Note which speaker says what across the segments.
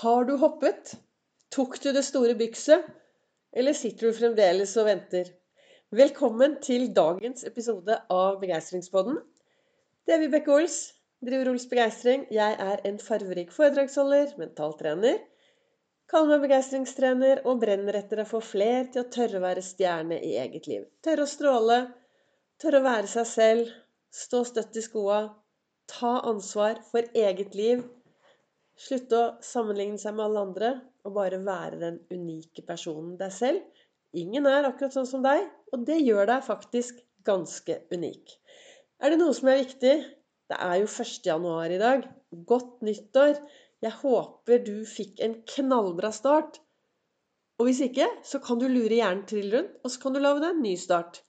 Speaker 1: Har du hoppet? Tok du det store bykset? Eller sitter du fremdeles og venter? Velkommen til dagens episode av Begeistringspodden. Det er Vibeke Ols, driver Ols Begeistring. Jeg er en farverik foredragsholder, mentaltrener. Kaller meg begeistringstrener og brenner etter å få fler til å tørre å være stjerne i eget liv. Tørre å stråle, tørre å være seg selv, stå støtt i skoa, ta ansvar for eget liv Slutte å sammenligne seg med alle andre, og bare være den unike personen deg selv. Ingen er akkurat sånn som deg, og det gjør deg faktisk ganske unik. Er det noe som er viktig? Det er jo 1. januar i dag. Godt nyttår. Jeg håper du fikk en knallbra start. Og hvis ikke, så kan du lure hjernen trill rundt, og så kan du lage deg en ny start.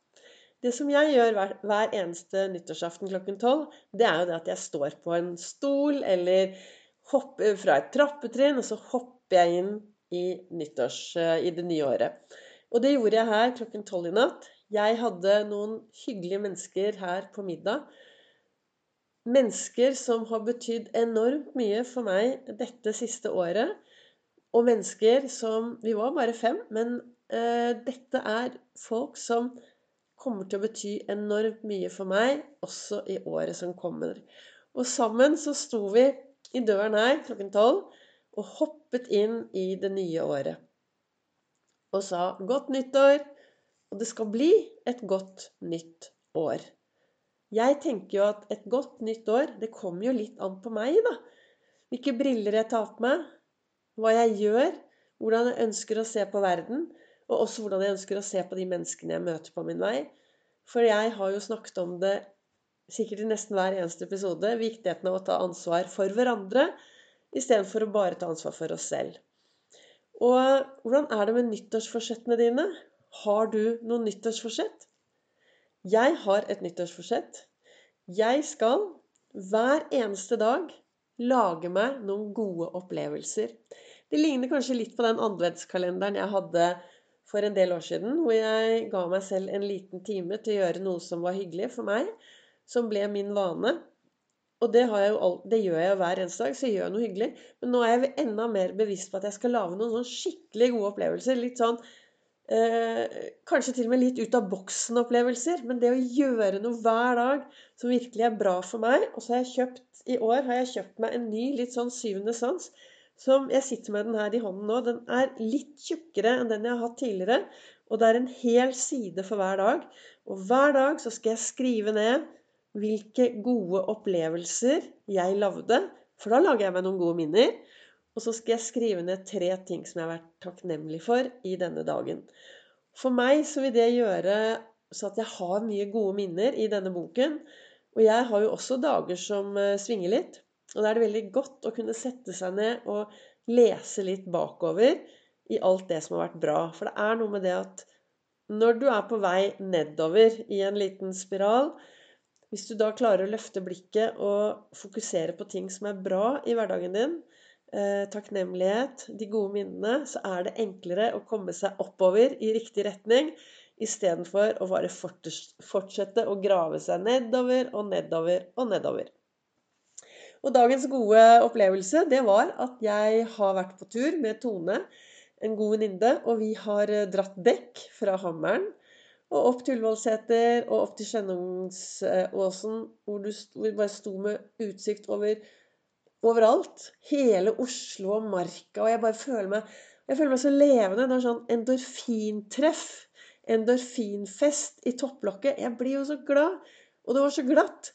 Speaker 1: Det som jeg gjør hver, hver eneste nyttårsaften klokken tolv, det er jo det at jeg står på en stol eller hopper fra et trappetrinn, og så hopper jeg inn i, nyttårs, eh, i det nye året. Og det gjorde jeg her klokken tolv i natt. Jeg hadde noen hyggelige mennesker her på middag. Mennesker som har betydd enormt mye for meg dette siste året. Og mennesker som Vi var bare fem, men uh, dette er folk som kommer til å bety enormt mye for meg også i året som kommer. Og sammen så sto vi i døren her klokken tolv og hoppet inn i det nye året. Og sa 'godt nyttår', og det skal bli et godt nytt år. Jeg tenker jo at et godt nytt år, det kommer jo litt an på meg, da. Hvilke briller jeg tar på meg, hva jeg gjør, hvordan jeg ønsker å se på verden, og også hvordan jeg ønsker å se på de menneskene jeg møter på min vei. For jeg har jo snakket om det sikkert i nesten hver eneste episode, viktigheten av å ta ansvar for hverandre istedenfor å bare ta ansvar for oss selv. Og hvordan er det med nyttårsforsettene dine? Har du noen nyttårsforsett? Jeg har et nyttårsforsett. Jeg skal hver eneste dag lage meg noen gode opplevelser. Det ligner kanskje litt på den adventskalenderen jeg hadde for en del år siden, hvor jeg ga meg selv en liten time til å gjøre noe som var hyggelig for meg som ble min vane. Og det, jo, det, gjør jeg jo hver eneste dag, så jeg gjør noe hyggelig. Men nå er jeg enda mer bevisst på at jeg skal lage noen sånn skikkelig gode opplevelser. Litt sånn eh, Kanskje til og med litt ut av boksen-opplevelser. Men det å gjøre noe hver dag som virkelig er bra for meg Og så har jeg kjøpt i år har jeg kjøpt meg en ny litt sånn syvende sans. Som jeg sitter med den her i hånden nå. Den er litt tjukkere enn den jeg har hatt tidligere. Og det er en hel side for hver dag. Og hver dag så skal jeg skrive ned hvilke gode opplevelser jeg lagde. For da lager jeg meg noen gode minner. Og så skal jeg skrive ned tre ting som jeg har vært takknemlig for i denne dagen. For meg så vil det gjøre så at jeg har mye gode minner i denne boken. Og jeg har jo også dager som eh, svinger litt. Og da er det veldig godt å kunne sette seg ned og lese litt bakover i alt det som har vært bra. For det er noe med det at når du er på vei nedover i en liten spiral, hvis du da klarer å løfte blikket og fokusere på ting som er bra i hverdagen din, eh, takknemlighet, de gode minnene, så er det enklere å komme seg oppover i riktig retning istedenfor å bare fortsette å grave seg nedover og nedover og nedover. Og dagens gode opplevelse, det var at jeg har vært på tur med Tone, en god venninne, og vi har eh, dratt dekk fra Hammeren og opp til Ullevålseter og opp til Skjennungsåsen, hvor hvor bare sto med utsikt over overalt. Hele Oslo og Marka. Og jeg bare føler meg, jeg føler meg så levende. Det er sånn endorfintreff. Endorfinfest i topplokket. Jeg blir jo så glad. Og det var så glatt.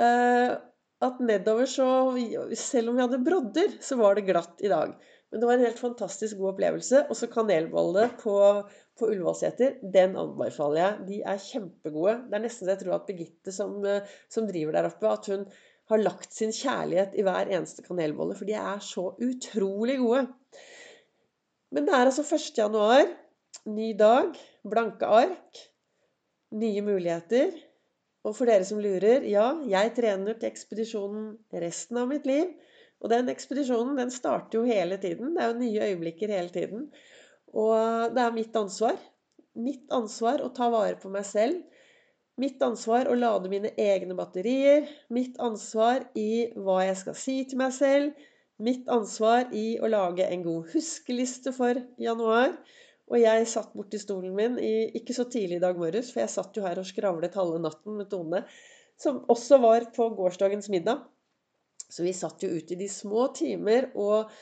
Speaker 1: Uh, at nedover så Selv om vi hadde brodder, så var det glatt i dag. Men det var en helt fantastisk god opplevelse. Og så kanelbollene på på Ullevålseter, den anbefaler jeg. De er kjempegode. Det er nesten så jeg tror at Birgitte som, som, driver der oppe, at hun har lagt sin kjærlighet i hver eneste kanelbolle. For de er så utrolig gode. Men det er altså 1. januar. Ny dag. Blanke ark. Nye muligheter. Og for dere som lurer ja, jeg trener til ekspedisjonen resten av mitt liv. Og den ekspedisjonen den starter jo hele tiden. Det er jo nye øyeblikker hele tiden. Og det er mitt ansvar. Mitt ansvar å ta vare på meg selv. Mitt ansvar å lade mine egne batterier. Mitt ansvar i hva jeg skal si til meg selv. mitt ansvar i å lage en god huskeliste for januar. Og jeg satt borti stolen min i, ikke så tidlig i dag morges, for jeg satt jo her og skravlet halve natten med Tone, som også var på gårsdagens middag. Så vi satt jo ute i de små timer og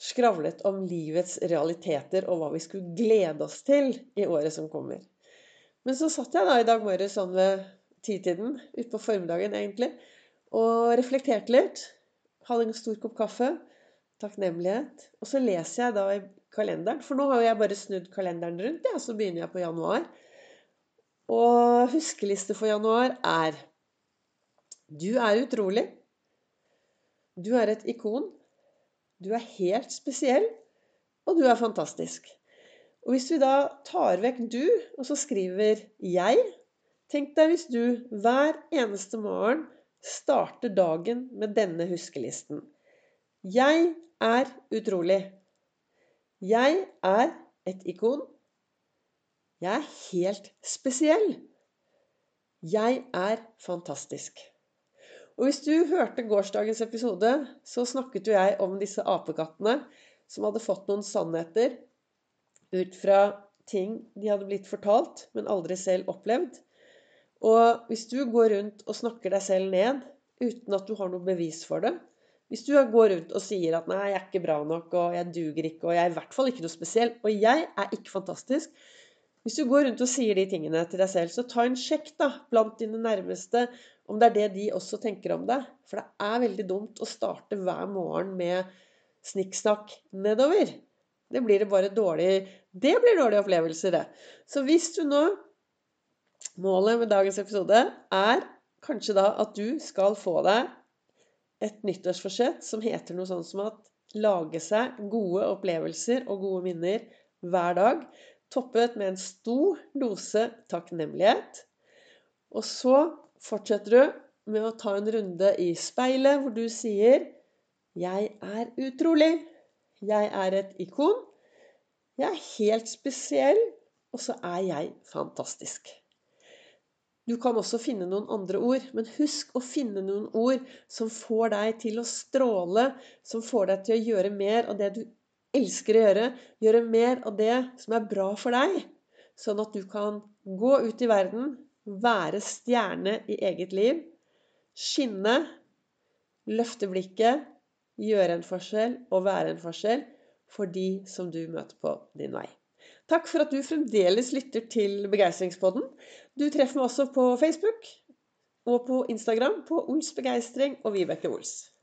Speaker 1: skravlet om livets realiteter og hva vi skulle glede oss til i året som kommer. Men så satt jeg da i dag morges sånn ved titiden, utpå formiddagen egentlig, og reflekterte litt. Hadde en stor kopp kaffe. Takknemlighet. Og så leser jeg da i kalenderen, for nå har jeg bare snudd kalenderen rundt, ja, så begynner jeg på januar. Og huskeliste for januar er Du er utrolig. Du er et ikon. Du er helt spesiell, og du er fantastisk. Og hvis vi da tar vekk 'du', og så skriver 'jeg' Tenk deg hvis du hver eneste morgen starter dagen med denne huskelisten. Jeg er utrolig. Jeg er et ikon. Jeg er helt spesiell. Jeg er fantastisk. Og hvis du hørte gårsdagens episode, så snakket jo jeg om disse apekattene som hadde fått noen sannheter ut fra ting de hadde blitt fortalt, men aldri selv opplevd. Og hvis du går rundt og snakker deg selv ned uten at du har noe bevis for det Hvis du går rundt og sier at 'nei, jeg er ikke bra nok', og 'jeg duger ikke', og 'jeg er i hvert fall ikke noe spesiell', og 'jeg er ikke fantastisk' Hvis du går rundt og sier de tingene til deg selv, så ta en sjekk da, blant dine nærmeste om det er det de også tenker om deg. For det er veldig dumt å starte hver morgen med snikksnakk nedover. Det blir det bare dårlig Det blir dårlige opplevelser, det. Så hvis du nå Målet med dagens episode er kanskje da at du skal få deg et nyttårsforsett som heter noe sånn som at lage seg gode opplevelser og gode minner hver dag. Toppet med en stor dose takknemlighet. Og så fortsetter du med å ta en runde i speilet hvor du sier 'Jeg er utrolig. Jeg er et ikon. Jeg er helt spesiell. Og så er jeg fantastisk'. Du kan også finne noen andre ord, men husk å finne noen ord som får deg til å stråle, som får deg til å gjøre mer av det du elsker å gjøre. Gjøre mer av det som er bra for deg, sånn at du kan gå ut i verden være stjerne i eget liv. Skinne, løfte blikket, gjøre en forskjell og være en forskjell for de som du møter på din vei. Takk for at du fremdeles lytter til Begeistringspodden. Du treffer meg også på Facebook og på Instagram på Ols Begeistring og Vibeke Ols.